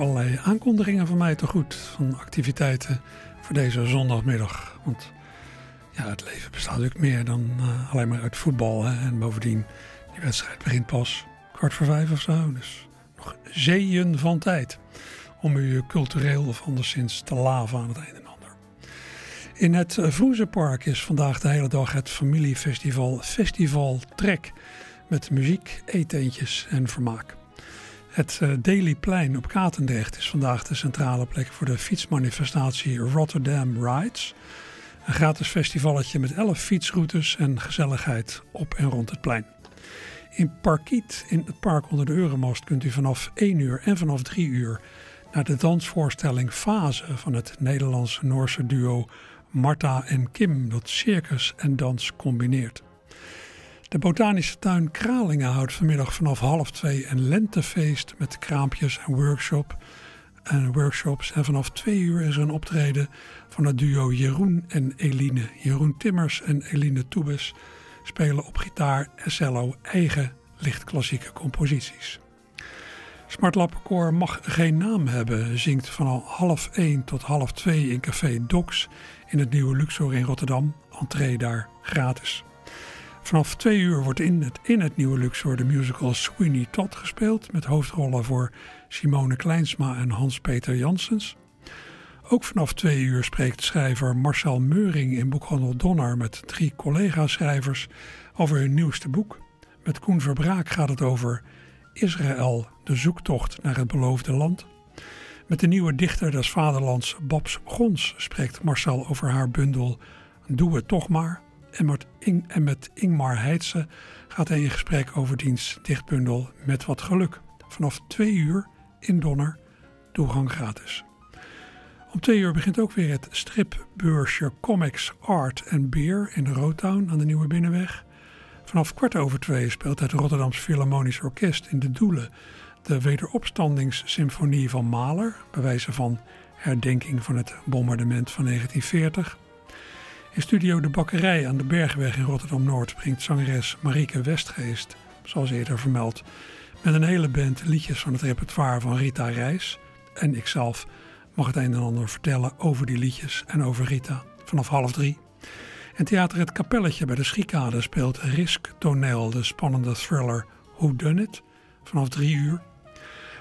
allerlei aankondigingen van mij te goed. Van activiteiten voor deze zondagmiddag. Want ja, het leven bestaat natuurlijk meer dan uh, alleen maar uit voetbal. En bovendien, die wedstrijd begint pas kwart voor vijf of zo. Dus nog zeeën van tijd om u cultureel of anderszins te laven aan het een en ander. In het Vroezepark is vandaag de hele dag het familiefestival Festival Trek. Met muziek, eetentjes en vermaak. Het uh, Daily Plein op Katendrecht is vandaag de centrale plek voor de fietsmanifestatie Rotterdam Rides. Een gratis festivalletje met 11 fietsroutes en gezelligheid op en rond het plein. In Parkiet, in het park onder de Euromast, kunt u vanaf 1 uur en vanaf 3 uur naar de dansvoorstelling Fase van het Nederlandse-Noorse duo Marta en Kim, dat circus en dans combineert. De botanische tuin Kralingen houdt vanmiddag vanaf half twee een lentefeest met kraampjes en, workshop, en workshops. En vanaf twee uur is er een optreden van het duo Jeroen en Eline. Jeroen Timmers en Eline Toebes spelen op gitaar en cello eigen lichtklassieke composities. Smartlappenkoor mag geen naam hebben, zingt van half één tot half twee in Café Docs in het nieuwe Luxor in Rotterdam. Entree daar gratis. Vanaf twee uur wordt in het, in het nieuwe Luxor de musical Sweeney Todd gespeeld met hoofdrollen voor Simone Kleinsma en Hans-Peter Janssens. Ook vanaf twee uur spreekt schrijver Marcel Meuring in boekhandel Donner met drie collega-schrijvers over hun nieuwste boek. Met Koen Verbraak gaat het over Israël, de zoektocht naar het beloofde land. Met de nieuwe dichter des vaderlands Babs Gons spreekt Marcel over haar bundel Doe het toch maar. En met, Ingmar Heidse gaat hij in gesprek over diens dichtbundel Met wat geluk. Vanaf twee uur in Donner, toegang gratis. Om twee uur begint ook weer het stripbeursje Comics, Art en Beer in de Roadtown aan de Nieuwe Binnenweg. Vanaf kwart over twee speelt het Rotterdams Philharmonisch Orkest in de Doelen de Wederopstandingssymfonie van Mahler, bij wijze van herdenking van het bombardement van 1940. In studio De Bakkerij aan de Bergweg in Rotterdam-Noord brengt zangeres Marieke Westgeest, zoals eerder vermeld, met een hele band liedjes van het repertoire van Rita Reis. En ikzelf mag het een en ander vertellen over die liedjes en over Rita vanaf half drie. En Theater Het Kapelletje bij de Schiekade speelt Risk Toneel, de spannende thriller Who Done It, vanaf drie uur.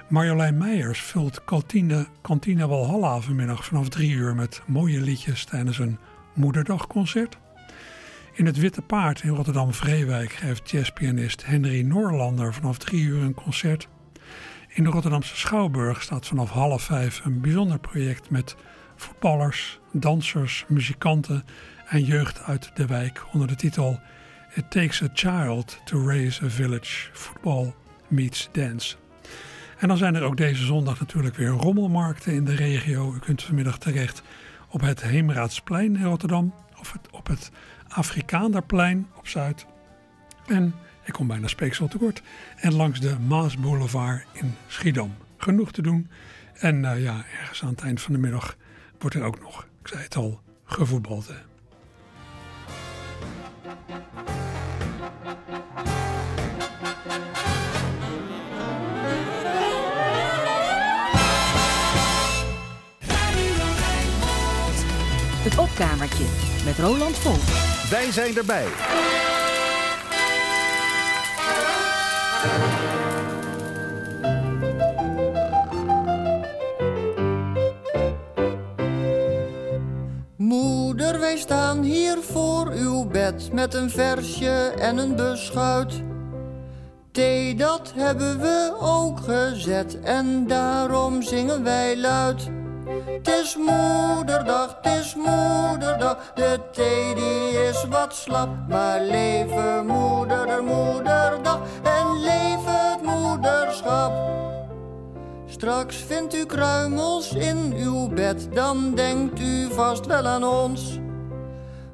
Marjolein Meijers vult Kantine, Kantine Walhalla vanmiddag vanaf drie uur met mooie liedjes tijdens een moederdagconcert. In het Witte Paard in Rotterdam-Vreewijk geeft jazzpianist Henry Noorlander vanaf drie uur een concert. In de Rotterdamse Schouwburg staat vanaf half vijf een bijzonder project met voetballers, dansers, muzikanten en jeugd uit de wijk onder de titel It Takes a Child to Raise a Village. Football meets dance. En dan zijn er ook deze zondag natuurlijk weer rommelmarkten in de regio. U kunt vanmiddag terecht op het Heemraadsplein in Rotterdam. Of op het Afrikaanderplein op Zuid. En, ik kom bijna speeksel tekort. En langs de Maasboulevard in Schiedam. Genoeg te doen. En uh, ja, ergens aan het eind van de middag wordt er ook nog, ik zei het al, gevoetbald. Het opkamertje met Roland Volk. Wij zijn erbij. Moeder, wij staan hier voor uw bed met een versje en een beschuit. Thee, dat hebben we ook gezet en daarom zingen wij luid. Het is moederdag, het is moederdag, de thee die is wat slap. Maar leven moeder, moederdag en leven het moederschap. Straks vindt u kruimels in uw bed, dan denkt u vast wel aan ons.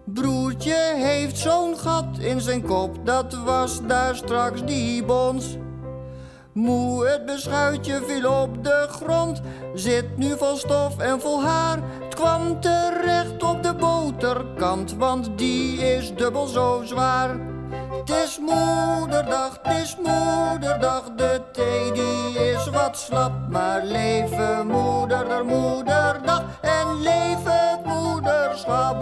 Broertje heeft zo'n gat in zijn kop, dat was daar straks die bons. Moe, het beschuitje viel op de grond, zit nu vol stof en vol haar. Het kwam terecht op de boterkant, want die is dubbel zo zwaar. Het is moederdag, het is moederdag, de thee die is wat slap. Maar leven moeder, moederdag en leven moederschap.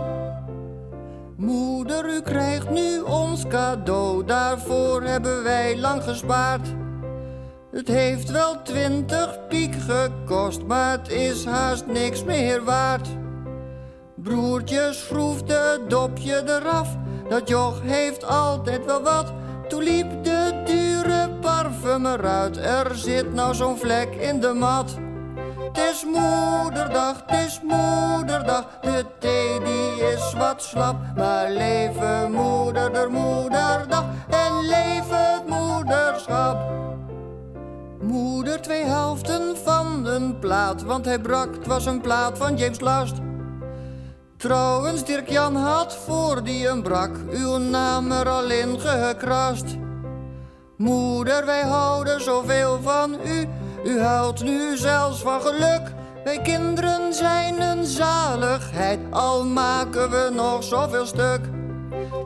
Moeder, u krijgt nu ons cadeau, daarvoor hebben wij lang gespaard. Het heeft wel twintig piek gekost, maar het is haast niks meer waard. Broertje schroefde dopje eraf, dat joch heeft altijd wel wat. Toen liep de dure parfum eruit, er zit nou zo'n vlek in de mat. Het is moederdag, het is moederdag, de thee die is wat slap. Maar leven moeder, der moederdag en leven het moederschap. Moeder twee helften van een plaat, want hij brak, het was een plaat van James Last. Trouwens, Dirk Jan had voor die een brak uw naam er al in gekrast. Moeder, wij houden zoveel van u, u huilt nu zelfs van geluk. Wij kinderen zijn een zaligheid, al maken we nog zoveel stuk.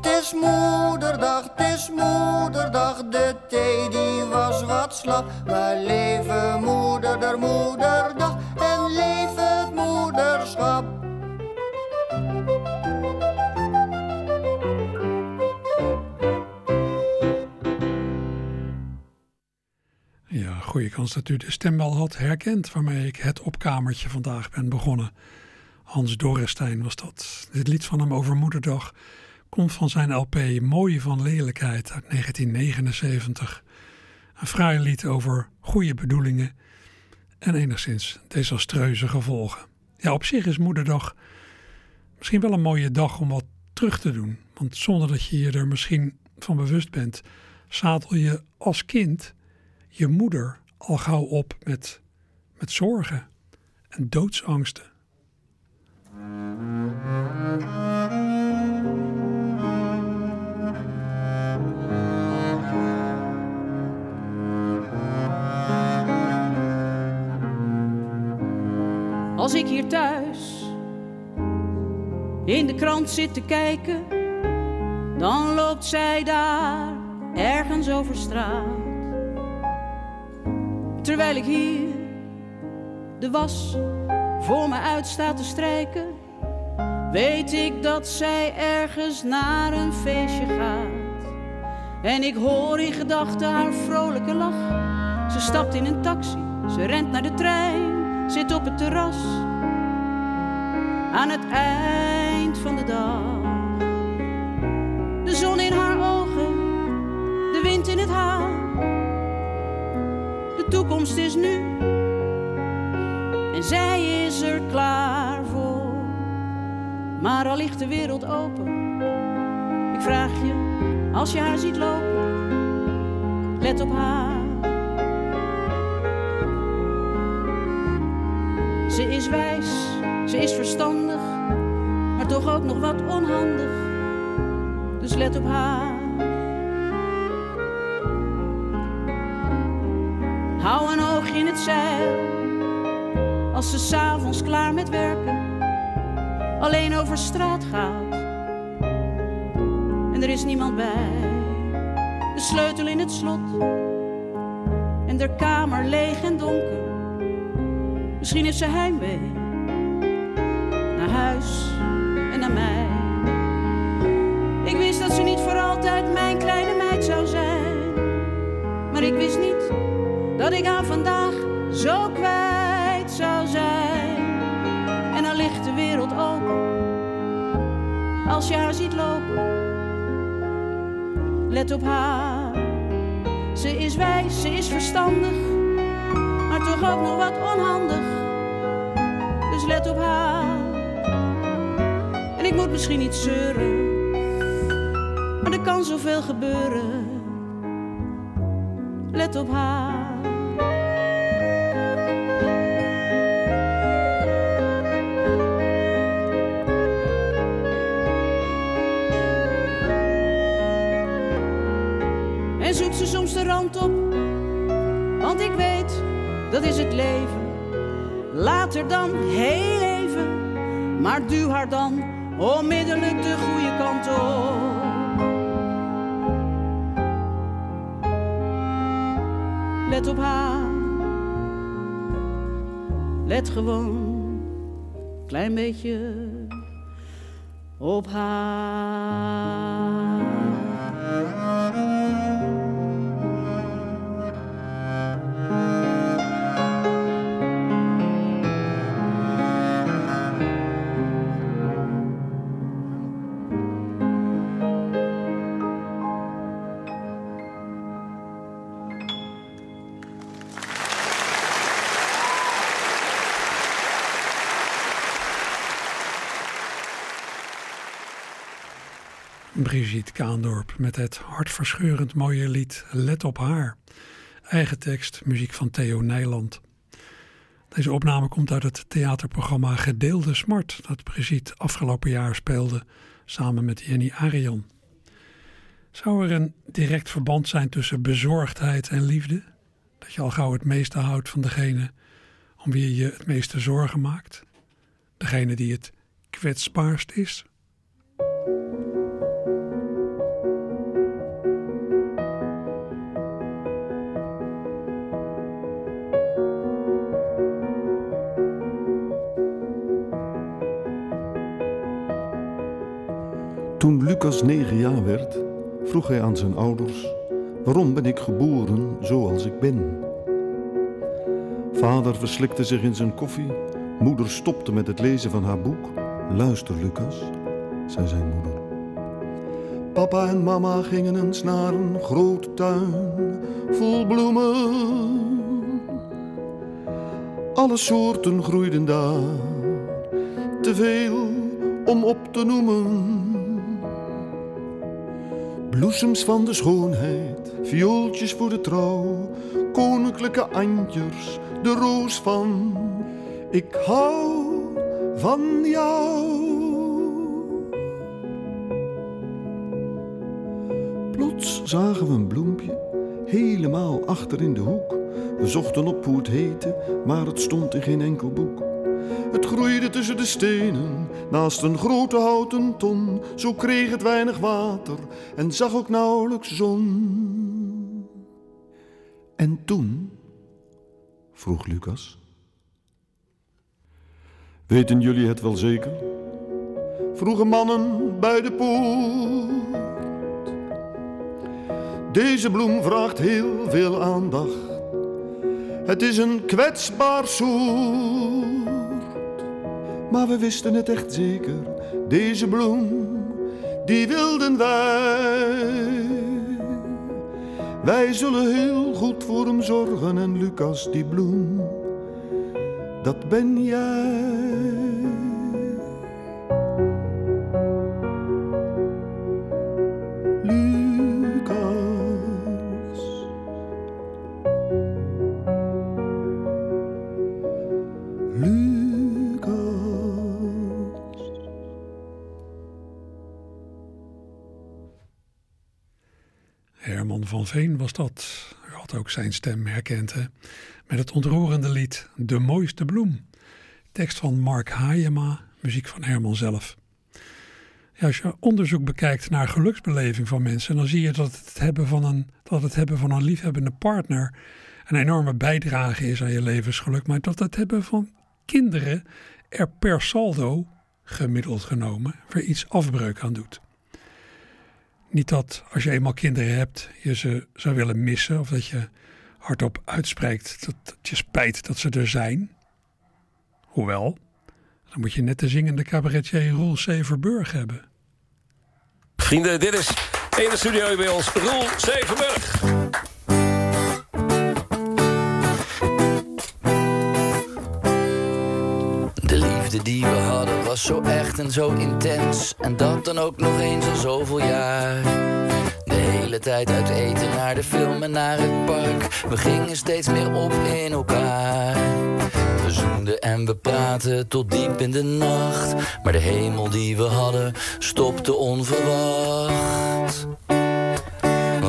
Het is moederdag, het is moederdag, de thee die was wat slap. Maar leven moeder, der moederdag en leven het moederschap. Ja, goede kans dat u de stem wel had herkend waarmee ik het opkamertje vandaag ben begonnen. Hans Dorrestein was dat. Dit lied van hem over Moederdag van zijn LP Mooie van Lelijkheid uit 1979. Een fraai lied over goede bedoelingen en enigszins desastreuze gevolgen. Ja, op zich is Moederdag misschien wel een mooie dag om wat terug te doen. Want zonder dat je je er misschien van bewust bent, zadel je als kind je moeder al gauw op met, met zorgen en doodsangsten. Als ik hier thuis in de krant zit te kijken, dan loopt zij daar ergens over straat. Terwijl ik hier de was voor me uit sta te strijken, weet ik dat zij ergens naar een feestje gaat. En ik hoor in gedachten haar vrolijke lach. Ze stapt in een taxi, ze rent naar de trein, zit op het terras. Aan het eind van de dag. De zon in haar ogen, de wind in het haar. De toekomst is nu en zij is er klaar voor. Maar al ligt de wereld open, ik vraag je, als je haar ziet lopen, let op haar. Ze is wijs, ze is verstandig, maar toch ook nog wat onhandig. Dus let op haar. Hou een oogje in het zeil, als ze s'avonds klaar met werken, alleen over straat gaat. En er is niemand bij, de sleutel in het slot en de kamer leeg en donker. Misschien is ze heimwee naar huis en naar mij. Ik wist dat ze niet voor altijd mijn kleine meid zou zijn. Maar ik wist niet dat ik haar vandaag zo kwijt zou zijn. En dan ligt de wereld open als je haar ziet lopen. Let op haar, ze is wijs, ze is verstandig maar toch ook nog wat onhandig. Op haar. En ik moet misschien niet zeuren, maar er kan zoveel gebeuren. Let op haar. En zoekt ze soms de rand op, want ik weet dat is het leven. Later dan heel even, maar duw haar dan onmiddellijk de goede kant op. Let op haar, let gewoon klein beetje op haar. Brigitte Kaandorp met het hartverscheurend mooie lied Let op haar. Eigen tekst, muziek van Theo Nijland. Deze opname komt uit het theaterprogramma Gedeelde Smart dat Brigitte afgelopen jaar speelde samen met Jenny Arian. Zou er een direct verband zijn tussen bezorgdheid en liefde? Dat je al gauw het meeste houdt van degene om wie je het meeste zorgen maakt? Degene die het kwetsbaarst is? Lucas negen jaar werd, vroeg hij aan zijn ouders: Waarom ben ik geboren zoals ik ben? Vader verslikte zich in zijn koffie, moeder stopte met het lezen van haar boek. Luister, Lucas, zei zijn moeder. Papa en mama gingen eens naar een grote tuin vol bloemen. Alle soorten groeiden daar, te veel om op te noemen. Bloesems van de schoonheid, viooltjes voor de trouw, koninklijke antjers, de roos van ik hou van jou. Plots zagen we een bloempje helemaal achter in de hoek. We zochten op hoe het heette, maar het stond in geen enkel boek. Het groeide tussen de stenen, naast een grote houten ton. Zo kreeg het weinig water en zag ook nauwelijks zon. En toen? vroeg Lucas. Weten jullie het wel zeker? Vroegen mannen bij de poort. Deze bloem vraagt heel veel aandacht. Het is een kwetsbaar soort. Maar we wisten het echt zeker, deze bloem, die wilden wij. Wij zullen heel goed voor hem zorgen en Lucas, die bloem, dat ben jij. Zijn stem herkend, hè? Met het ontroerende lied De Mooiste Bloem. Tekst van Mark Hayema, muziek van Herman zelf. Als je onderzoek bekijkt naar geluksbeleving van mensen, dan zie je dat het hebben van een, dat het hebben van een liefhebbende partner een enorme bijdrage is aan je levensgeluk. Maar dat het hebben van kinderen er per saldo, gemiddeld genomen, weer iets afbreuk aan doet. Niet dat als je eenmaal kinderen hebt, je ze zou willen missen of dat je hardop uitspreekt dat je spijt dat ze er zijn. Hoewel, dan moet je net de zingende cabaretier Roel Severburg hebben. Vrienden, dit is in de studio bij ons Roel Severburg. Was zo echt en zo intens. En dat dan ook nog eens al zoveel jaar. De hele tijd uit eten naar de film en naar het park. We gingen steeds meer op in elkaar. We zoenden en we praten tot diep in de nacht. Maar de hemel die we hadden stopte onverwacht.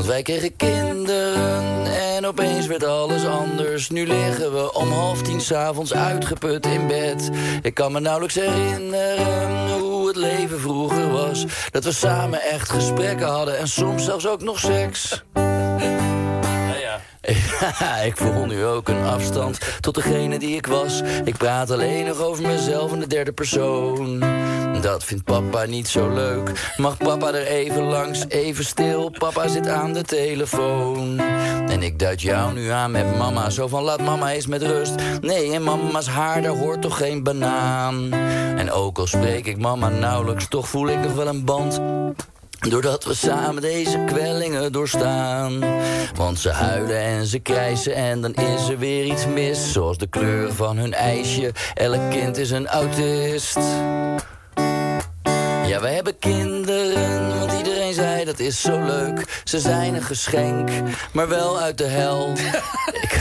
Wij kregen kinderen en opeens werd alles anders. Nu liggen we om half tien s'avonds uitgeput in bed. Ik kan me nauwelijks herinneren hoe het leven vroeger was. Dat we samen echt gesprekken hadden en soms zelfs ook nog seks. ik voel nu ook een afstand tot degene die ik was. Ik praat alleen nog over mezelf in de derde persoon. Dat vindt papa niet zo leuk. Mag papa er even langs, even stil? Papa zit aan de telefoon. En ik duid jou nu aan met mama. Zo van laat mama eens met rust. Nee, in mama's haar daar hoort toch geen banaan. En ook al spreek ik mama nauwelijks, toch voel ik nog wel een band. Doordat we samen deze kwellingen doorstaan. Want ze huilen en ze krijsen en dan is er weer iets mis. Zoals de kleur van hun ijsje. Elk kind is een autist. Ja, we hebben kinderen, want iedereen zei dat is zo leuk. Ze zijn een geschenk, maar wel uit de hel. Ik,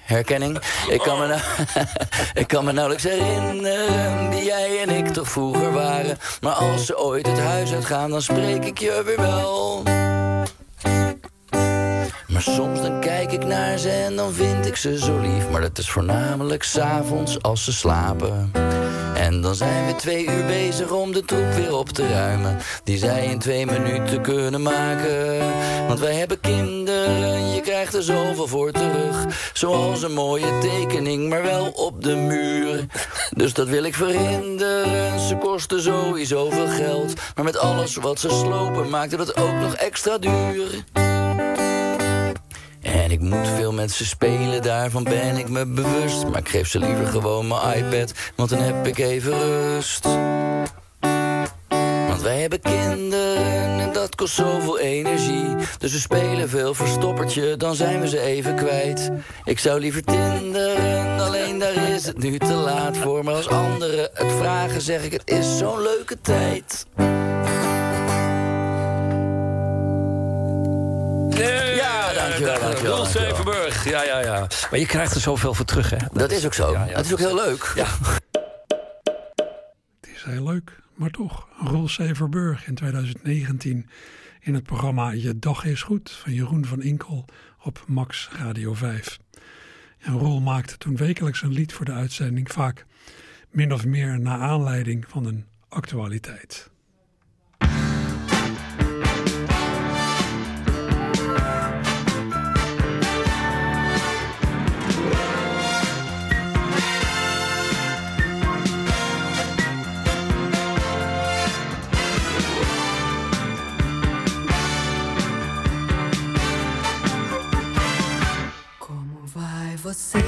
herkenning? Ik kan, me nou, ik kan me nauwelijks herinneren wie jij en ik toch vroeger waren. Maar als ze ooit het huis uitgaan, dan spreek ik je weer wel. Maar soms dan kijk ik naar ze en dan vind ik ze zo lief. Maar dat is voornamelijk s'avonds als ze slapen. Dan zijn we twee uur bezig om de troep weer op te ruimen. Die zij in twee minuten kunnen maken. Want wij hebben kinderen, je krijgt er zoveel voor terug. Zoals een mooie tekening, maar wel op de muur. Dus dat wil ik verhinderen. Ze kosten sowieso veel geld. Maar met alles wat ze slopen maakt het ook nog extra duur. Ik moet veel met ze spelen, daarvan ben ik me bewust. Maar ik geef ze liever gewoon mijn iPad, want dan heb ik even rust. Want wij hebben kinderen en dat kost zoveel energie. Dus we spelen veel verstoppertje, dan zijn we ze even kwijt. Ik zou liever tinderen, alleen daar is het nu te laat voor. Maar als anderen het vragen, zeg ik het is zo'n leuke tijd. Dankjewel. Zevenburg. Ja, ja, ja. Maar je krijgt er zoveel voor terug, hè? Dat is ook zo. Ja, ja, het is ook heel leuk. Ja. Het is heel leuk, maar toch. Roel Severburg in 2019 in het programma Je Dag is Goed van Jeroen van Inkel op Max Radio 5. En Roel maakte toen wekelijks een lied voor de uitzending, vaak min of meer naar aanleiding van een actualiteit. Você?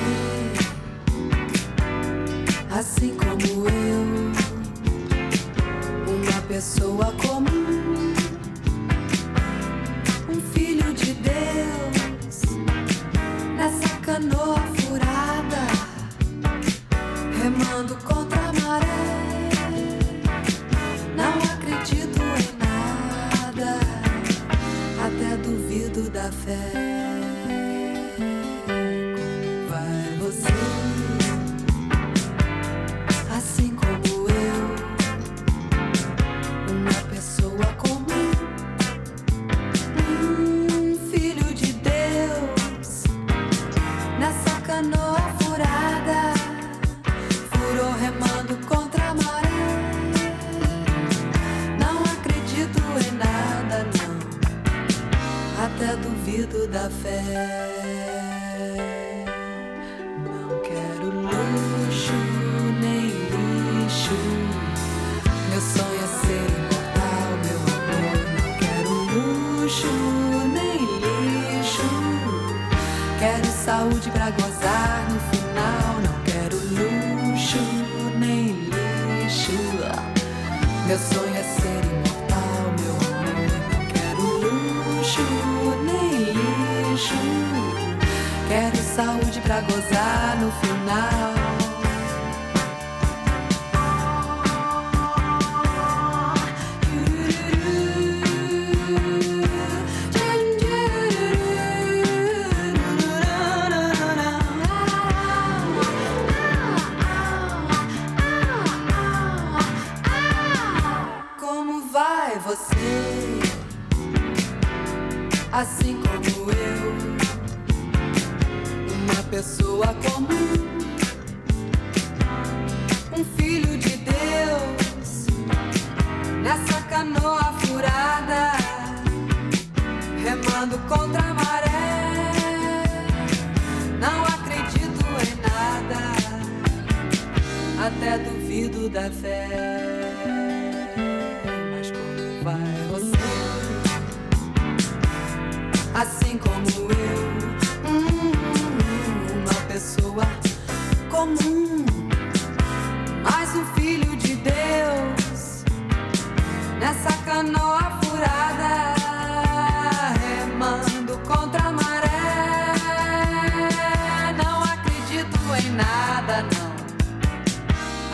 Assim como eu, uma pessoa comum, um filho de Deus, nessa canoa duvido da fé. Não quero luxo nem lixo. Meu sonho é ser imortal, meu amor. Não quero luxo nem lixo. Quero saúde pra gozar no final. Não quero luxo nem lixo. Meu sonho pessoa comum, um filho de Deus nessa canoa furada, remando contra a maré. Não acredito em nada, até duvido da fé.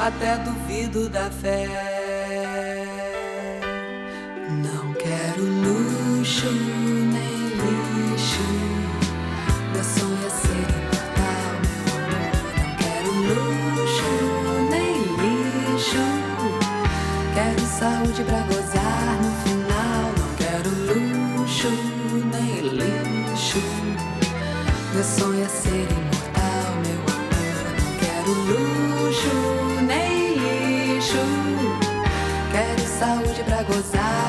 Até duvido da fé. Não quero luxo cause I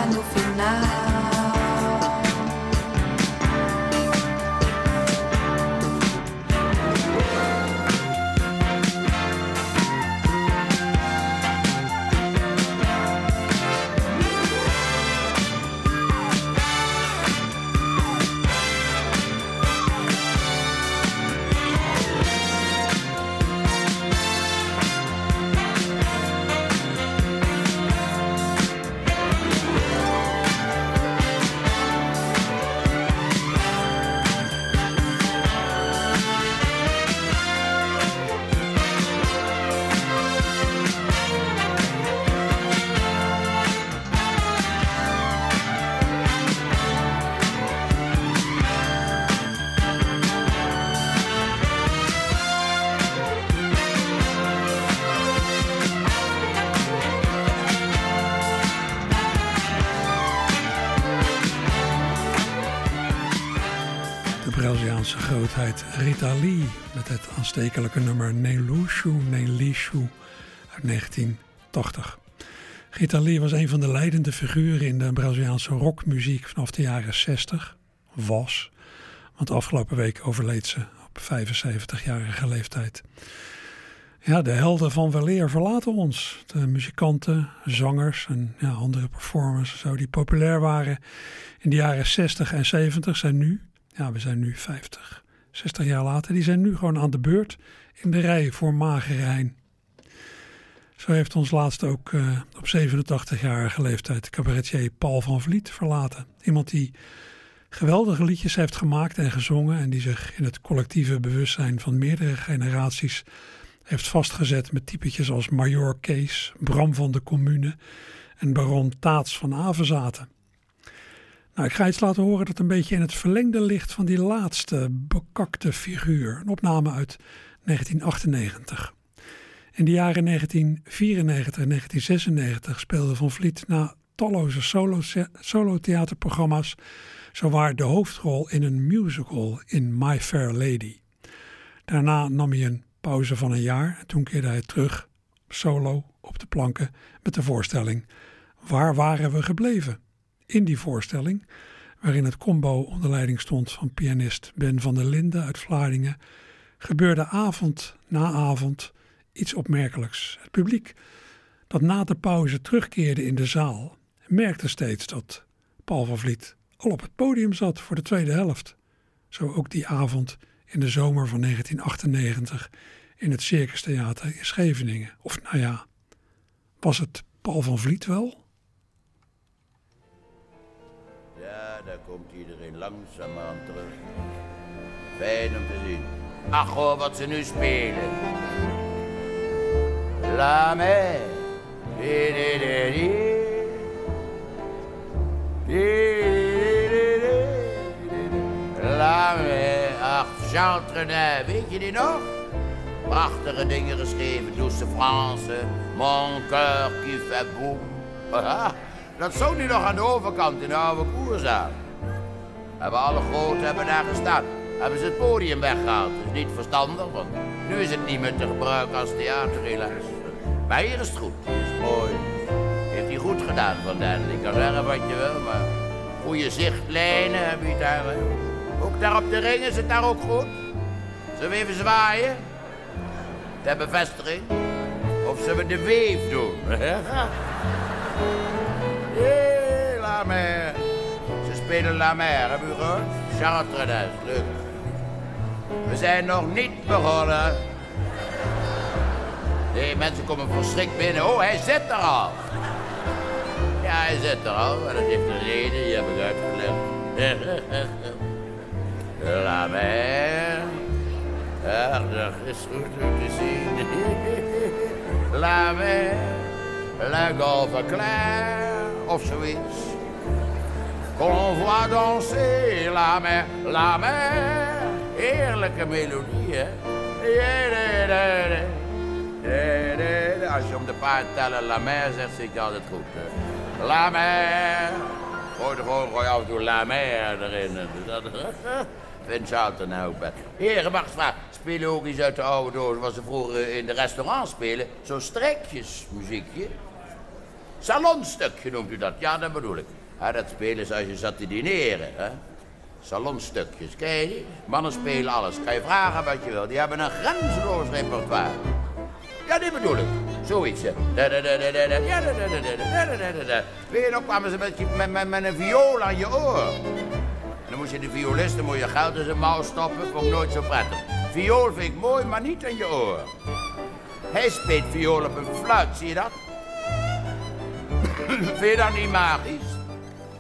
Braziliaanse grootheid Rita Lee met het aanstekelijke nummer Nelushu Nelishu uit 1980. Rita Lee was een van de leidende figuren in de Braziliaanse rockmuziek vanaf de jaren 60. Was, want afgelopen week overleed ze op 75-jarige leeftijd. Ja, de helden van weleer verlaten ons. De muzikanten, zangers en ja, andere performers zo, die populair waren in de jaren 60 en 70 zijn nu, ja, we zijn nu 50, 60 jaar later, die zijn nu gewoon aan de beurt in de rij voor Magerijn. Zo heeft ons laatst ook eh, op 87-jarige leeftijd cabaretier Paul van Vliet verlaten. Iemand die geweldige liedjes heeft gemaakt en gezongen en die zich in het collectieve bewustzijn van meerdere generaties heeft vastgezet met typetjes als Major Kees, Bram van de Commune en baron Taats van Avenzaten. Nou, ik ga iets laten horen dat een beetje in het verlengde ligt van die laatste bekakte figuur. Een opname uit 1998. In de jaren 1994 en 1996 speelde Van Vliet na talloze solo- solo-theaterprogramma's zowaar de hoofdrol in een musical in My Fair Lady. Daarna nam hij een pauze van een jaar en toen keerde hij terug solo op de planken met de voorstelling Waar waren we gebleven? In die voorstelling, waarin het combo onder leiding stond van pianist Ben van der Linden uit Vlaardingen, gebeurde avond na avond iets opmerkelijks. Het publiek dat na de pauze terugkeerde in de zaal merkte steeds dat Paul van Vliet al op het podium zat voor de tweede helft. Zo ook die avond in de zomer van 1998 in het Circus Theater in Scheveningen. Of nou ja, was het Paul van Vliet wel? Ja, daar komt iedereen langzaam aan terug. Fijn om te zien. Ach hoor, wat ze nu spelen. La mer. Di, di, di, di. La mer. Ach, Jean Trenet, weet je die nog? Prachtige dingen geschreven, douce France. Mon cœur qui fait boum. Dat stond nu nog aan de overkant in de oude koerzaal. Hebben alle groten hebben daar gestaan. Hebben ze het podium weggehaald. Dat is niet verstandig, want nu is het niet meer te gebruiken als theater helaas. Maar hier is het goed. Hier is het mooi. Heeft hij goed gedaan van den. Ik kan zeggen wat je wil, maar goede zichtlijnen heb je daar. hè. Ook daar op de ring is het daar ook goed. Zullen we even zwaaien? Ter bevestiging. Of zullen we de weef doen? Hé, la mer. Ze spelen la mer, hebben u gehoord? Chartres, leuk. We zijn nog niet begonnen. Nee, mensen komen verschrikt binnen. Oh, hij zit er al. Ja, hij zit er al. Maar dat heeft een reden, die heb ik uitgelegd. La mer. Ach, dat is goed te zien. La mer. La golfe claire. Of zoiets. Qu'on voit danser la mer. La mer. Heerlijke melodie, hè? Als je om de paar tellen La Mer zegt, je altijd goed. La Mer. Gooi er gewoon gooi af en toe La Mer erin. Dat vindt altijd nou bij. Heren, mag ik vragen, spelen ook iets uit de oude doos, wat ze vroeger in de restaurant spelen? Zo'n strekjesmuziekje. Salonstuk noemt u dat? Ja, dat bedoel ik. Ja, dat spelen ze als je zat te dineren. Hè? Salonstukjes, kijk? Mannen spelen alles. Kan je vragen wat je wil. Die hebben een grenzeloos repertoire. Ja, die bedoel ik. Zoiets. Weet je nog, kwamen ze met, met, met, een viool aan je oor. Dan moest je de violist, dan moet je geld in zijn mouw stoppen. Vond ik nooit zo prettig. Viool vind ik mooi, maar niet aan je oor. Hij speelt viool op een fluit, zie je dat? vind je dat niet magisch?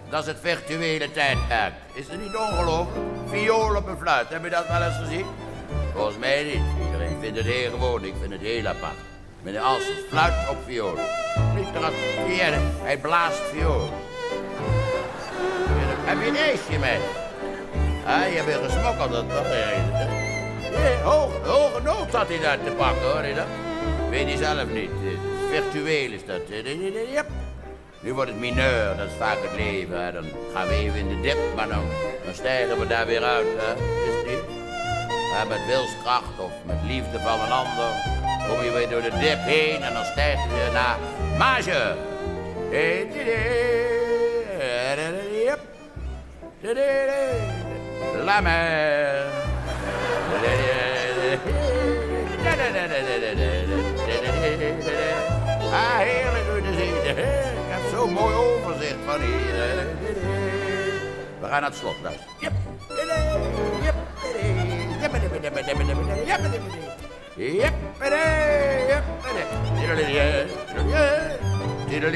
Dat is het virtuele tijdperk. Is het niet ongelooflijk? Viool op een fluit, heb je dat wel eens gezien? Volgens mij niet. Iedereen vindt het heel gewoon, ik vind het heel apart. Meneer Alsens, fluit op viool. Niet eraf, Pierre, hij blaast viool. Heb je een ijsje mee? Ah, je hebt gesmokkeld, dat toch? Hoog, hoge noot had hij daar te pakken, hoor je dat? Weet hij zelf niet. Virtueel is dat. Yep. Nu wordt het mineur, dat is vaak het leven. Dan gaan we even in de dip, maar dan, dan stijgen we daar weer uit. Hè. Is het niet? Met wilskracht of met liefde van een ander kom je weer door de dip heen en dan stijg je weer naar mage. La mer. Mooi overzicht van hier. We gaan naar het slot luisteren. Yep. Yep. Yep.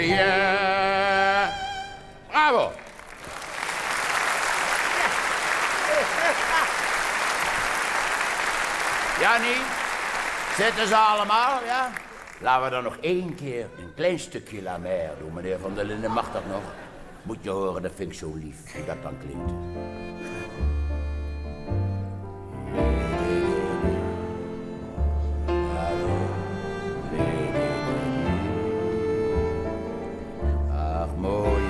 Yep. Bravo. Ja, niet? Zitten ze allemaal, ja? Laten we dan nog één keer een klein stukje La Mer doen, meneer Van der Linden. Mag dat nog? Moet je horen, dat vind ik zo lief, hoe dat dan klinkt. Ach, mooie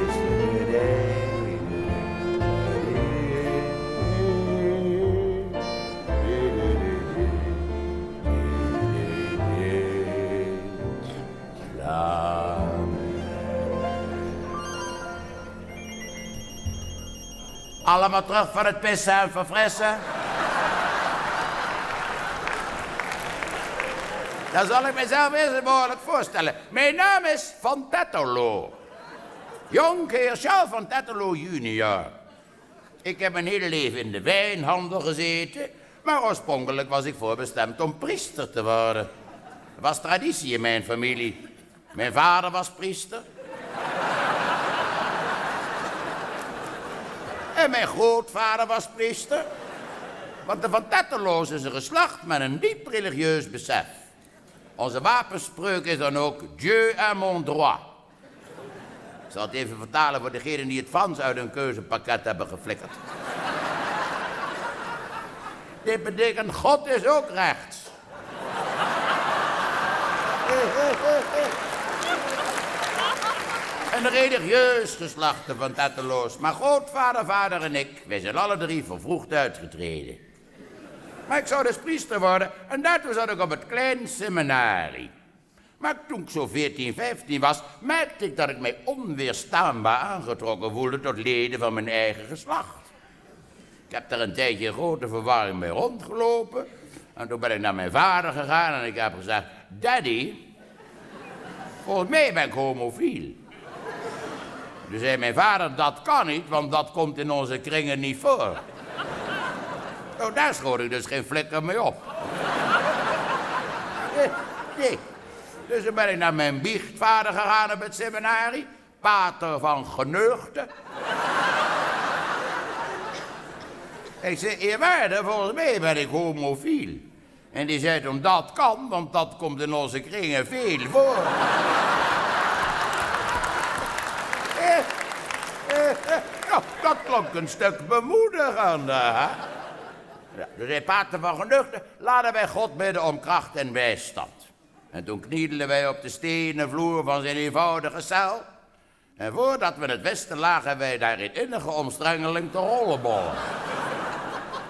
Allemaal terug van het pissen en verfrissen. Dan zal ik mezelf eerst behoorlijk voorstellen. Mijn naam is Van Tetterlo. Jonkheer Charles van Tetterlo junior. Ik heb mijn hele leven in de wijnhandel gezeten... maar oorspronkelijk was ik voorbestemd om priester te worden. Er was traditie in mijn familie. Mijn vader was priester. En mijn grootvader was priester. Want de Van Tetterloos is een geslacht met een diep religieus besef. Onze wapenspreuk is dan ook Dieu est mon droit. Ik zal het even vertalen voor degenen die het Frans uit hun keuzepakket hebben geflikkerd. Dit betekent God is ook rechts. Een religieus geslachte van Tetteloos. Maar grootvader, vader en ik, wij zijn alle drie vervroegd uitgetreden. Maar ik zou dus priester worden en daartoe zat ik op het klein seminarie. Maar toen ik zo 14, 15 was, merkte ik dat ik mij onweerstaanbaar aangetrokken voelde tot leden van mijn eigen geslacht. Ik heb daar een tijdje grote verwarring mee rondgelopen. En toen ben ik naar mijn vader gegaan en ik heb gezegd... Daddy, Volgens mij ben ik homofiel. Toen zei mijn vader, dat kan niet, want dat komt in onze kringen niet voor. Nou, daar schoot ik dus geen flikker mee op. Nee, nee. Dus toen ben ik naar mijn biechtvader gegaan op het seminarie. Pater van Geneugde. Ik zei, eerwaarde, volgens mij ben ik homofiel. En die zei toen, dat kan, want dat komt in onze kringen veel voor. Eh, eh, eh, nou, dat klonk een stuk bemoedigender, hè? Ja, zei Pater van Genuchten, laten wij God bidden om kracht en bijstand. En toen knielden wij op de stenen vloer van zijn eenvoudige cel. En voordat we het wisten, lagen wij daar in innige omstrengeling te rollenbollen.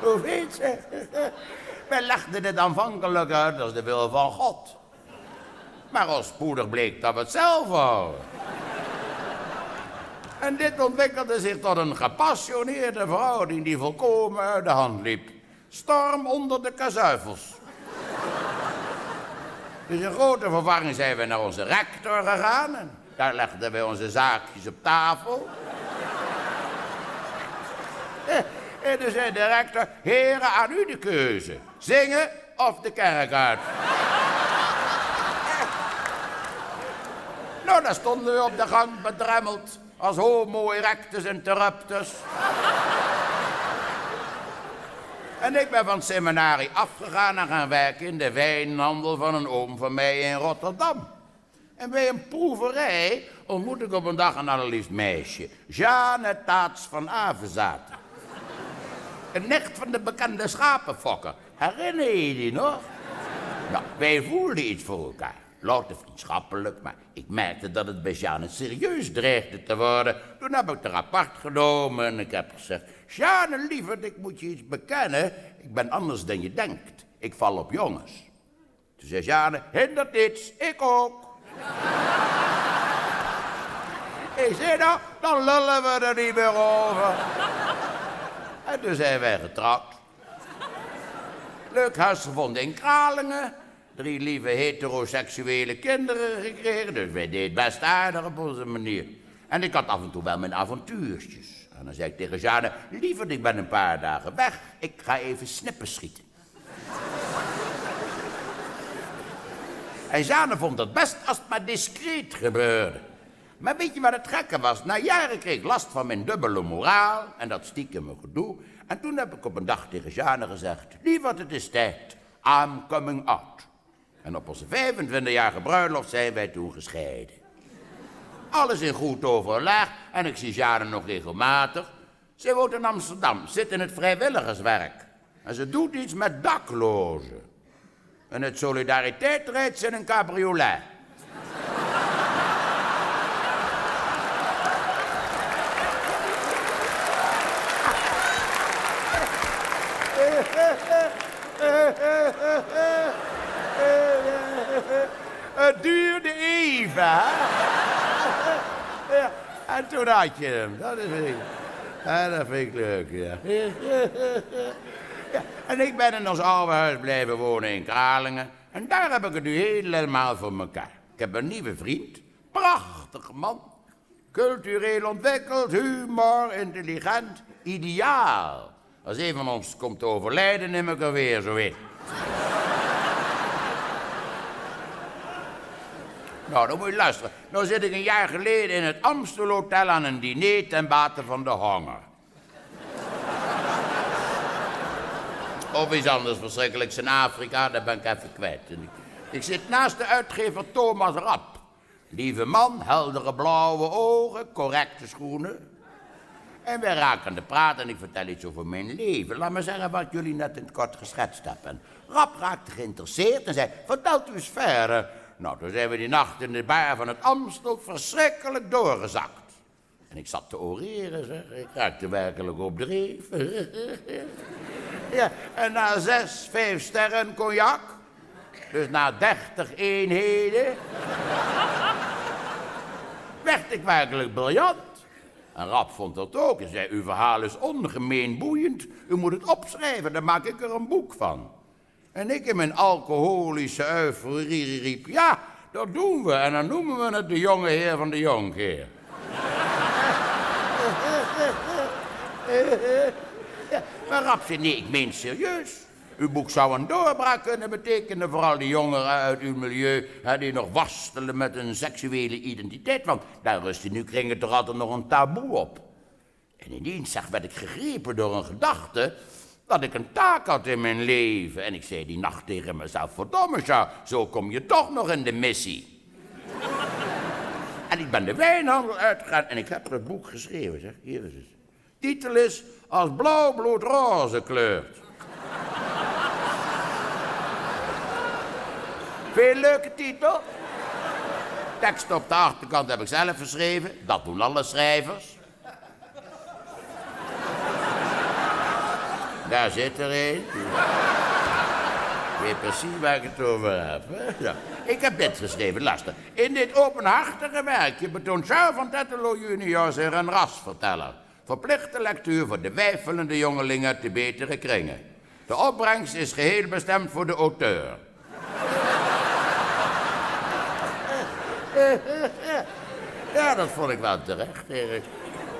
Hoe weet ze? Wij legden het aanvankelijk uit als de wil van God. Maar al spoedig bleek dat we het zelf houden. En dit ontwikkelde zich tot een gepassioneerde verhouding die volkomen uit de hand liep. Storm onder de kazuifels. Dus in grote verwarring zijn we naar onze rector gegaan. En daar legden wij onze zaakjes op tafel. Eh, En toen zei de rector, heren, aan u de keuze. Zingen of de kerk uit. nou, daar stonden we op de gang bedremmeld. Als homo erectus interruptus. En ik ben van het seminarie afgegaan en gaan werken in de wijnhandel van een oom van mij in Rotterdam. En bij een proeverij ontmoet ik op een dag een allerliefst meisje. Jeanne Taats van Avenzaten. Een nicht van de bekende schapenfokker. Herinner je die nog? Nou, wij voelden iets voor elkaar. Louter vriendschappelijk, maar ik merkte dat het bij Jeanne serieus dreigde te worden. Toen heb ik haar apart genomen en ik heb gezegd... Jeanne, lieverd, ik moet je iets bekennen. Ik ben anders dan je denkt. Ik val op jongens. Toen zei Jeanne, hindert niets, ik ook. ik zei nou, dan lullen we er niet meer over. En toen zijn wij getrouwd. Leuk huis gevonden in Kralingen. Drie lieve heteroseksuele kinderen gekregen. Dus wij deden best aardig op onze manier. En ik had af en toe wel mijn avontuurtjes. En dan zei ik tegen Jeanne, liever, ik ben een paar dagen weg. Ik ga even snippen schieten. en Jeanne vond het best als het maar discreet gebeurde. Maar weet je wat het gekke was? Na jaren kreeg ik last van mijn dubbele moraal en dat stiekem gedoe. En toen heb ik op een dag tegen Jeanne gezegd, lieverd, het is tijd. I'm coming out. En op onze 25-jarige bruiloft zijn wij toen gescheiden. Alles in goed overleg en ik zie Jeanne nog regelmatig. Ze woont in Amsterdam, zit in het vrijwilligerswerk. En ze doet iets met daklozen. En het solidariteit ze in een cabriolet. Het duurde even? Ja, en toen had je hem. Dat is ik. Dat vind ik leuk, ja. En ik ben in ons oude huis blijven wonen in Kralingen. En daar heb ik het nu helemaal voor elkaar. Ik heb een nieuwe vriend. Prachtige man. Cultureel ontwikkeld, humor, intelligent, ideaal. Als een van ons komt te overlijden, neem ik er weer zo in. Nou, dan moet je luisteren. Nou zit ik een jaar geleden in het Amstel Hotel aan een diner ten bate van de honger. Of iets anders verschrikkelijks in Afrika, daar ben ik even kwijt. Ik, zit naast de uitgever Thomas Rapp. Lieve man, heldere blauwe ogen, correcte schoenen. En wij raken aan de praat en ik vertel iets over mijn leven. Laat me zeggen wat jullie net in het kort geschetst hebben. Rapp raakte geïnteresseerd en zei, vertelt u eens verder. Nou, toen zijn we die nacht in de bar van het Amstel verschrikkelijk doorgezakt. En ik zat te oreren, zeg. Ik raakte werkelijk op dreef. ja, en na zes, vijf sterren cognac, dus na dertig eenheden, werd ik werkelijk briljant. En Rap vond dat ook en zei, uw verhaal is ongemeen boeiend. U moet het opschrijven, dan maak ik er een boek van. En ik in mijn alcoholische euforie riep, ja, dat doen we. En dan noemen we het de jonge heer van de jonkheer. ja, maar Rapse, nee, ik meen serieus. Uw boek zou een doorbraak kunnen betekenen voor al die jongeren uit uw milieu... Die nog worstelen met hun seksuele identiteit. Want daar rust in uw kringen toch altijd nog een taboe op. En ineens zag werd ik gegrepen door een gedachte dat ik een taak had in mijn leven. En ik zei die nacht tegen mezelf, verdomme ja, zo kom je toch nog in de missie. en ik ben de wijnhandel uitgegaan en ik heb het boek geschreven, zeg. Hier is het. Titel is Als blauw bloed roze kleurt. Veel leuke titel. Tekst op de achterkant heb ik zelf geschreven. Dat doen alle schrijvers. Daar zit er een. Ik weet precies waar ik het over heb. Ja. Ik heb dit geschreven, luister. In dit openhartige werkje betoont Charles van Tetelo junior zich een rasverteller. Verplichte lectuur voor de wijfelende jongelingen de betere kringen. De opbrengst is geheel bestemd voor de auteur. Ja, dat vond ik wel terecht. Erik.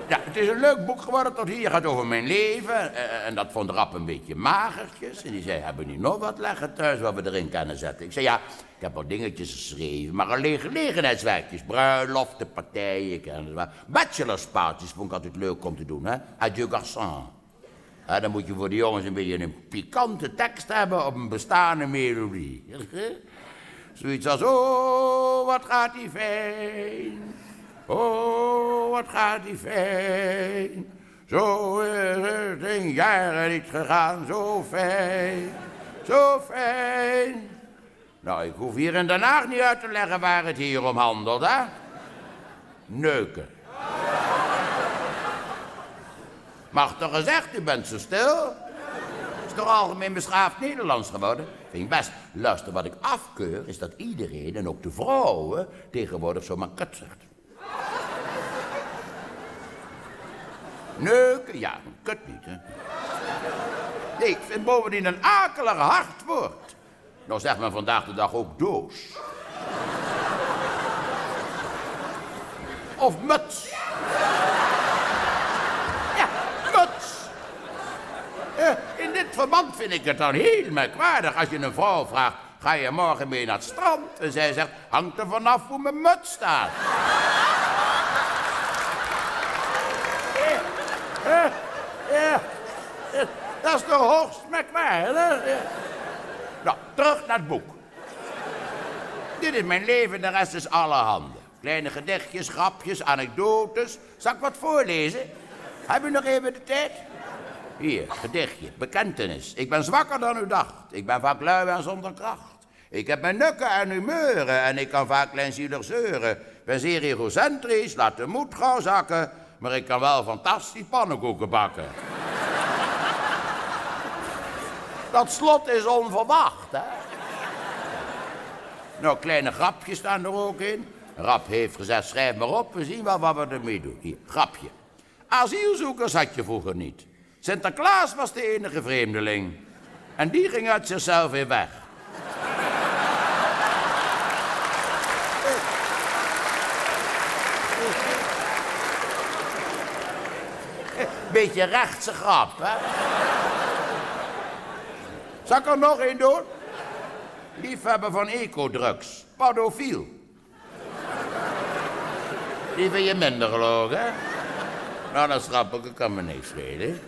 Ja, het is een leuk boek geworden tot hier. gaat over mijn leven. Eh, en dat vond Rap een beetje magertjes. En die zei, hebben niet nog wat leggen thuis wat we erin kunnen zetten? Ik zei, ja, ik heb wat dingetjes geschreven. Maar alleen gelegenheidswerkjes. Bruiloften, partijen. Bachelorspaardjes vond ik altijd leuk om te doen, hè. Adieu garçon. Dan moet je voor de jongens een beetje een pikante tekst hebben op een bestaande melodie. Zoiets als, oh, wat gaat die fijn. Oh, wat gaat die fijn. Zo is het in jaren niet gegaan, zo fijn, zo fijn. Nou, ik hoef hier in Den Haag niet uit te leggen waar het hier om handelt, hè? Neuken. Mag toch gezegd, u bent zo stil? Is toch algemeen beschaafd Nederlands geworden? Vind ik best. Luister, wat ik afkeur is dat iedereen, en ook de vrouwen, tegenwoordig zomaar kut zegt. Neuken, ja, kut niet, hè. Nee, ik vind bovendien een akelig hard woord. Nou zegt men vandaag de dag ook doos. Of muts. Ja, muts. Eh, in dit verband vind ik het dan heel merkwaardig als je een vrouw vraagt... ga je morgen mee naar het strand? En zij zegt, hangt er vanaf hoe mijn muts staat. Ja, ja. Dat is toch hoogst merkwaardig? Ja. Nou, terug naar het boek. Dit is mijn leven, de rest is allerhande. Kleine gedichtjes, grapjes, anekdotes. Zal ik wat voorlezen? Heb u nog even de tijd? Hier, gedichtje, bekentenis. Ik ben zwakker dan u dacht. Ik ben vaak lui en zonder kracht. Ik heb mijn nukken en humeuren en ik kan vaak kleinzielig zeuren. Ben zeer egocentrisch, laat de moed gauw zakken maar ik kan wel fantastisch pannenkoeken bakken. Dat slot is onverwacht, hè? Nou, kleine grapjes staan er ook in. Rap heeft gezegd, schrijf maar op, we zien wel wat we ermee doen. Hier, grapje. Asielzoekers had je vroeger niet. Sinterklaas was de enige vreemdeling. En die ging uit zichzelf weer weg. Beetje rechtse grap, hè? Zal ik er nog één doen? Liefhebber van ecodrugs. Padofiel. Die vind je minder geloof, hè? Nou, dat snap ik, ik kan me niks schelen.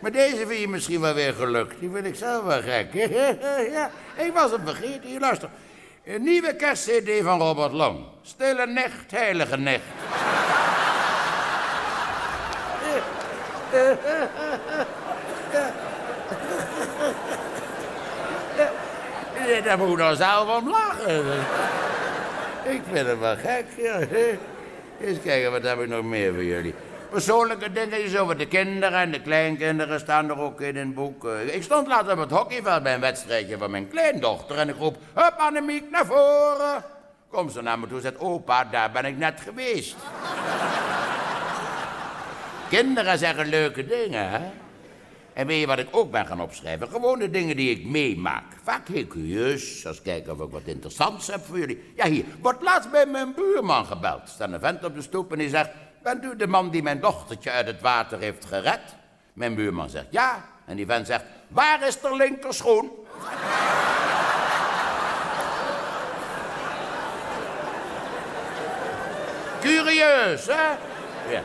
Maar deze vind je misschien wel weer gelukt. Die vind ik zelf wel gek. ja, ik was het vergeten. Hier, luister. Een nieuwe kerstcd van Robert Long. Stille nacht, heilige nacht. Daar moet dan zelf om lachen. Ik vind het wel gek. Ja. Eens kijken, wat heb ik nog meer voor jullie? Persoonlijke dingen over de kinderen en de kleinkinderen staan er ook in het boek. Ik stond later op het hockeyveld bij een wedstrijdje van mijn kleindochter en ik roep... Hup, Annemiek, naar voren! Kom ze naar me toe zegt... Opa, daar ben ik net geweest. Kinderen zeggen leuke dingen, hè? En weet je wat ik ook ben gaan opschrijven? Gewoon de dingen die ik meemaak. Vaak heel curieus, als kijken of ik wat interessants heb voor jullie. Ja, hier, wordt laatst bij mijn buurman gebeld. Staat een vent op de stoep en die zegt... Bent u de man die mijn dochtertje uit het water heeft gered? Mijn buurman zegt ja. En die vent zegt, waar is de linkerschoen? Curieus, hè? Ja,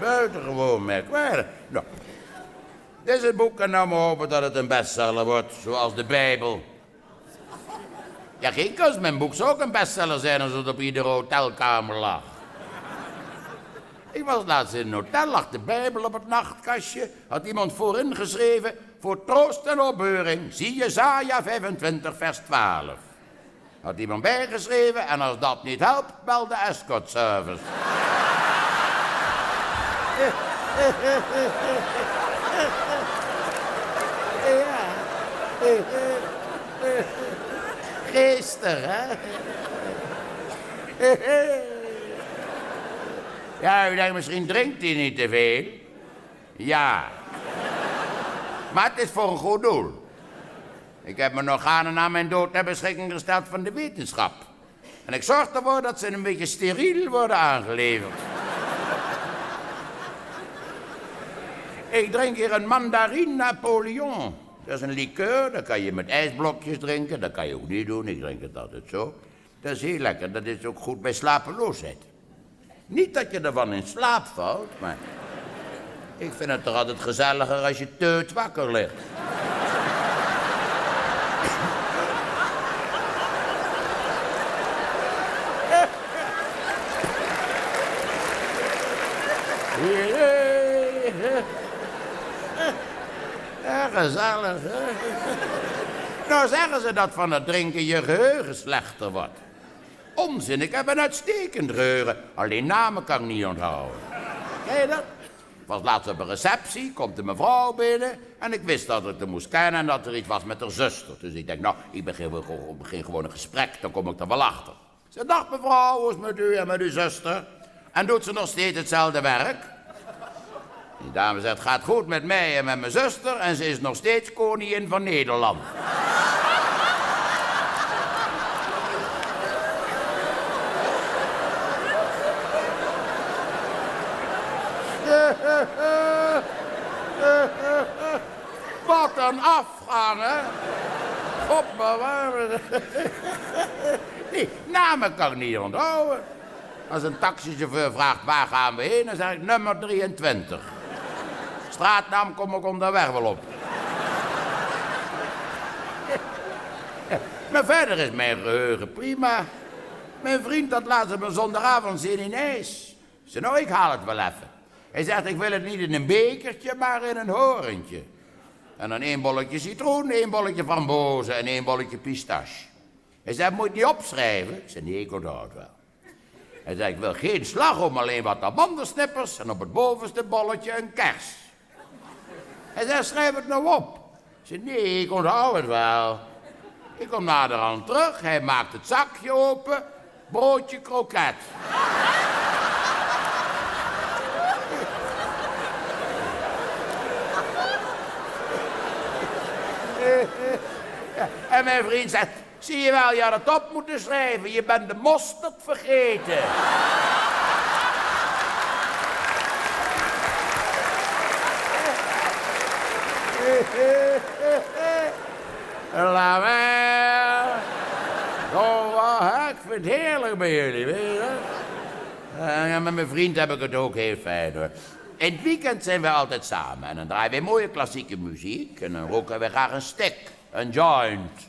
buitengewoon merkwaardig. Nou, het boek en nou maar hopen dat het een bestseller wordt, zoals de Bijbel. Ja, geen kunst, mijn boek zou ook een bestseller zijn als het op iedere hotelkamer lag. Ik was laatst in een hotel, lag de Bijbel op het nachtkastje. Had iemand voorin geschreven, voor troost en opbeuring, zie Jezaja 25 vers 12. Had iemand bijgeschreven en als dat niet helpt, bel de escort service. Ja. Geestig, hè? Ja, u denkt misschien drinkt hij niet te veel. Ja. Maar het is voor een goed doel. Ik heb mijn organen na mijn dood ter beschikking gesteld van de wetenschap. En ik zorg ervoor dat ze een beetje steriel worden aangeleverd. Ik drink hier een mandarine Napoleon. Dat is een liqueur, dat kan je met ijsblokjes drinken. Dat kan je ook niet doen, ik drink het altijd zo. Dat is heel lekker, dat is ook goed bij slapeloosheid. Niet dat je ervan in slaap valt, maar... Ik vind het toch altijd gezelliger als je teut wakker ligt. Gezellig? Nou zeggen ze dat van het drinken je geheugen slechter wordt. Onzin, ik heb een uitstekend geheugen. Alleen namen kan ik niet onthouden. Ken je dat? Was laatst op een receptie, komt een mevrouw binnen... en ik wist dat ik haar moest kennen en dat er iets was met haar zuster. Dus ik denk, nou, ik begin, begin gewoon een gesprek, dan kom ik er wel achter. Ze dacht, mevrouw, hoe is het met u en met uw zuster? En doet ze nog steeds hetzelfde werk? Die dame gaat goed met mij en met mijn zuster... en ze is nog steeds koningin van Nederland. Wat een afgaan, hè? Maar waar. Nee, namen kan ik niet onthouden. Als een taxichauffeur vraagt waar gaan we heen, dan zeg ik nummer 23. Straatnaam kom ik onderweg wel op. Maar verder is mijn geheugen prima. Mijn vriend had laatst op een zondagavond zin in ijs. Zei, nou, ik haal het wel even. Hij zegt, ik wil het niet in een bekertje, maar in een horentje. En dan één bolletje citroen, één bolletje frambozen en één bolletje pistache. Hij zei, moet je niet opschrijven? Ik zei, nee, ik onthoud wel. Hij zei, ik wil geen slagroom, alleen wat amandelsnippers en op het bovenste bolletje een kers. Hij zei, schrijf het nou op. Ik zei, nee, ik onthoud het wel. Ik kom naderhand terug, hij maakt het zakje open, broodje kroket. En mijn vriend zegt, zie je wel, je had het op moeten schrijven. Je bent de mosterd vergeten. Laat maar. Oh, ik vind het heerlijk bij jullie, weet je? En met mijn vriend heb ik het ook heel fijn hoor. In het weekend zijn we altijd samen en dan draaien we mooie klassieke muziek en dan roken we graag een stick, een joint.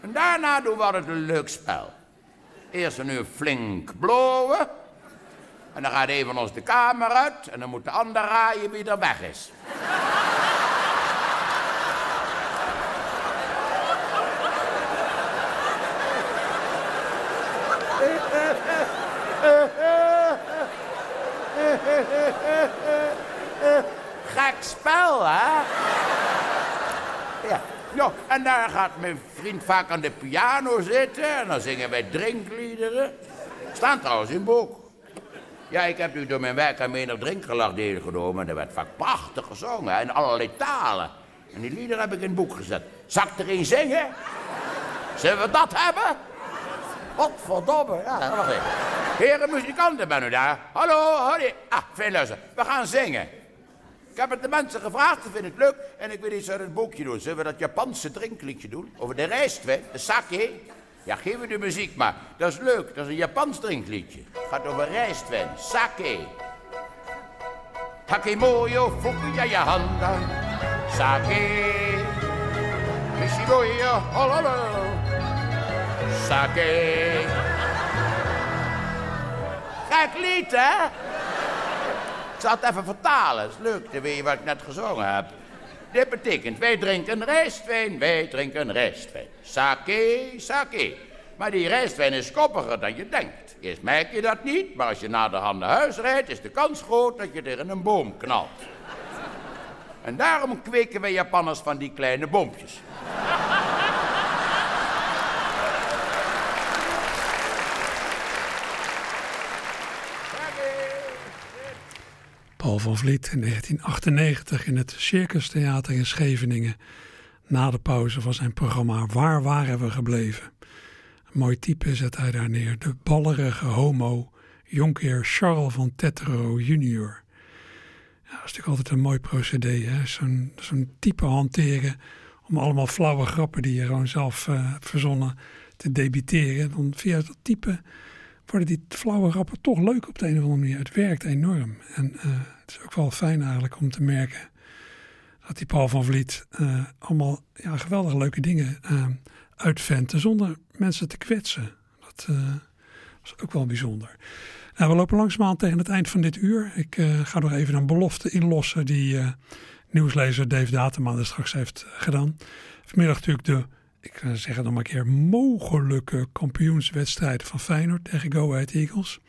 En daarna doen we altijd een leuk spel. Eerst een uur flink blowen en dan gaat een van ons de kamer uit en dan moet de ander raaien wie er weg is. Gek spel, hè? En daar gaat mijn vriend vaak aan de piano zitten en dan zingen wij drinkliederen. Staan trouwens in boek. Ja, ik heb nu door mijn werk aan menig drinkgelag deelgenomen. En er werd vaak prachtig gezongen, in allerlei talen. En die liederen heb ik in het boek gezet. Ik er een zingen? Zullen we dat hebben? Wat verdomme. Ja, wacht even. Heren muzikanten, ben u daar? Hallo, hoi. Ah, fijn luisteren. We gaan zingen. Ik heb het de mensen gevraagd, ze vinden het leuk. En ik wil iets uit het boekje doen. Zullen we dat Japanse drinkliedje doen? Over de rijstwijn, de sake? Ja, geef me de muziek maar. Dat is leuk, dat is een Japans drinkliedje. Gaat over rijstwijn, sake. Takemoyo fukuya handa, sake. Mishigoya hololo, sake. Gek lied, hè? Zal het even vertalen, is leuk, dan weet je wat ik net gezongen heb. Dit betekent, wij drinken rijstwijn, wij drinken rijstwijn. Sake, sake. Maar die rijstwijn is koppiger dan je denkt. Eerst merk je dat niet, maar als je na de hand naar huis rijdt... is de kans groot dat je tegen een boom knalt. En daarom kweken wij Japanners van die kleine boompjes. Paul van Vliet in 1998 in het Circus Theater in Scheveningen. Na de pauze van zijn programma Waar waren we gebleven? Een mooi type zet hij daar neer. De ballerige homo, jonkheer Charles van Tetro junior. Ja, dat is natuurlijk altijd een mooi procedé. Zo'n zo'n type hanteren om allemaal flauwe grappen die je gewoon zelf eh, hebt verzonnen te debiteren. Dan via dat type worden die flauwe grappen toch leuk op de een of andere manier. Het werkt enorm. En eh, het is ook wel fijn eigenlijk om te merken dat die Paul van Vliet eh, allemaal ja, geweldig leuke dingen uh, uitventen zonder mensen te kwetsen. Dat is ook wel bijzonder. Nou, we lopen langzamerhand tegen het eind van dit uur. Ik ga nog even een belofte inlossen die nieuwslezer Dave Datema er straks heeft gedaan. Vanmiddag natuurlijk de ik ga zeggen nog maar een keer, mogelijke kampioenswedstrijd van Feyenoord tegen Go Ahead Eagles.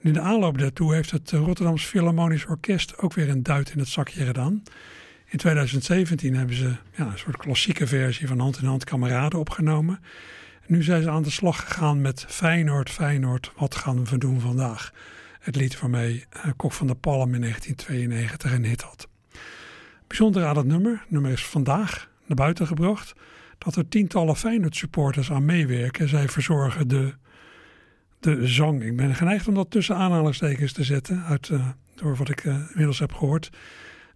In de aanloop daartoe heeft het Rotterdams Philharmonisch Orkest ook weer een duit in het zakje gedaan. In 2017 hebben ze ja, een soort klassieke versie van Hand in Hand Kameraden opgenomen. En nu zijn ze aan de slag gegaan met Feyenoord, Feyenoord, wat gaan we doen vandaag? Het lied waarmee uh, Kok van der Palm in 1992 een hit had. Bijzonder aan het nummer, het nummer is vandaag naar buiten gebracht dat er tientallen Feyenoord supporters aan meewerken. Zij verzorgen de, de zang. Ik ben geneigd om dat tussen aanhalingstekens te zetten, uit, uh, door wat ik uh, inmiddels heb gehoord.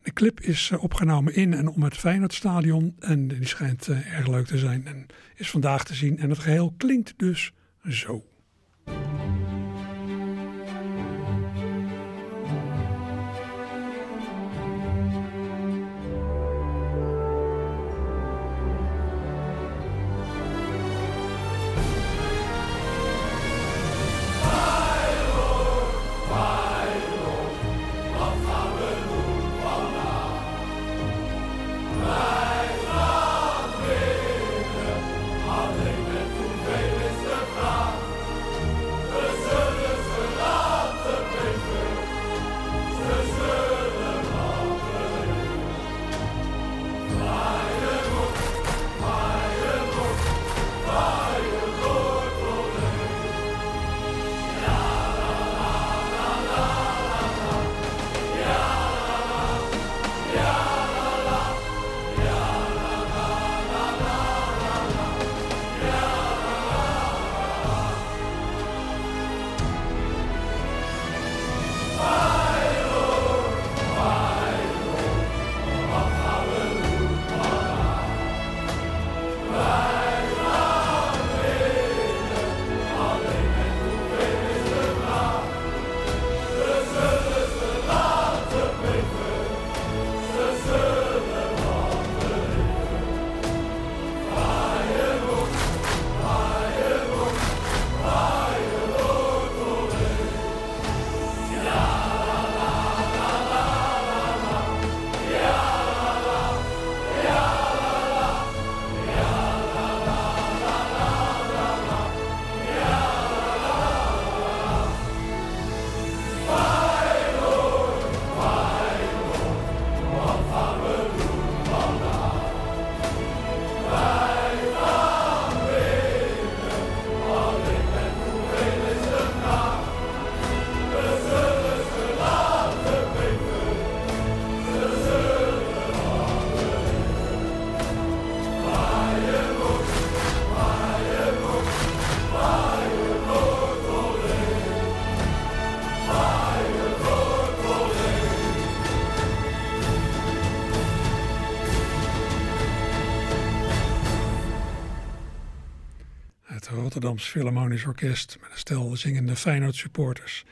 De clip is uh, opgenomen in en om het Feyenoordstadion en die schijnt erg leuk te zijn en is vandaag te zien. En het geheel klinkt dus zo. Rotterdams Philharmonisch Orkest met een stel zingende Feyenoord supporters.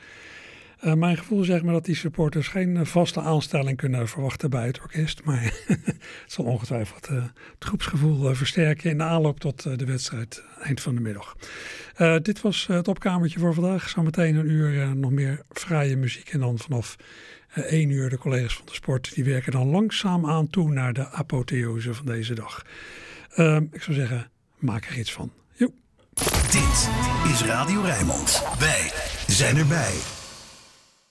Uh, mijn gevoel zegt me dat die supporters geen vaste aanstelling kunnen verwachten bij het orkest. Maar het zal ongetwijfeld uh, het groepsgevoel versterken in de aanloop tot de wedstrijd eind van de middag. dit was het opkamertje voor vandaag. Zometeen een uur nog meer vrije muziek. En dan vanaf één uur de collega's van de sport. Die werken dan langzaam aan toe naar de apotheose van deze dag. ik zou zeggen, maak er iets van. Dit is Radio Rijnmond. Wij zijn erbij.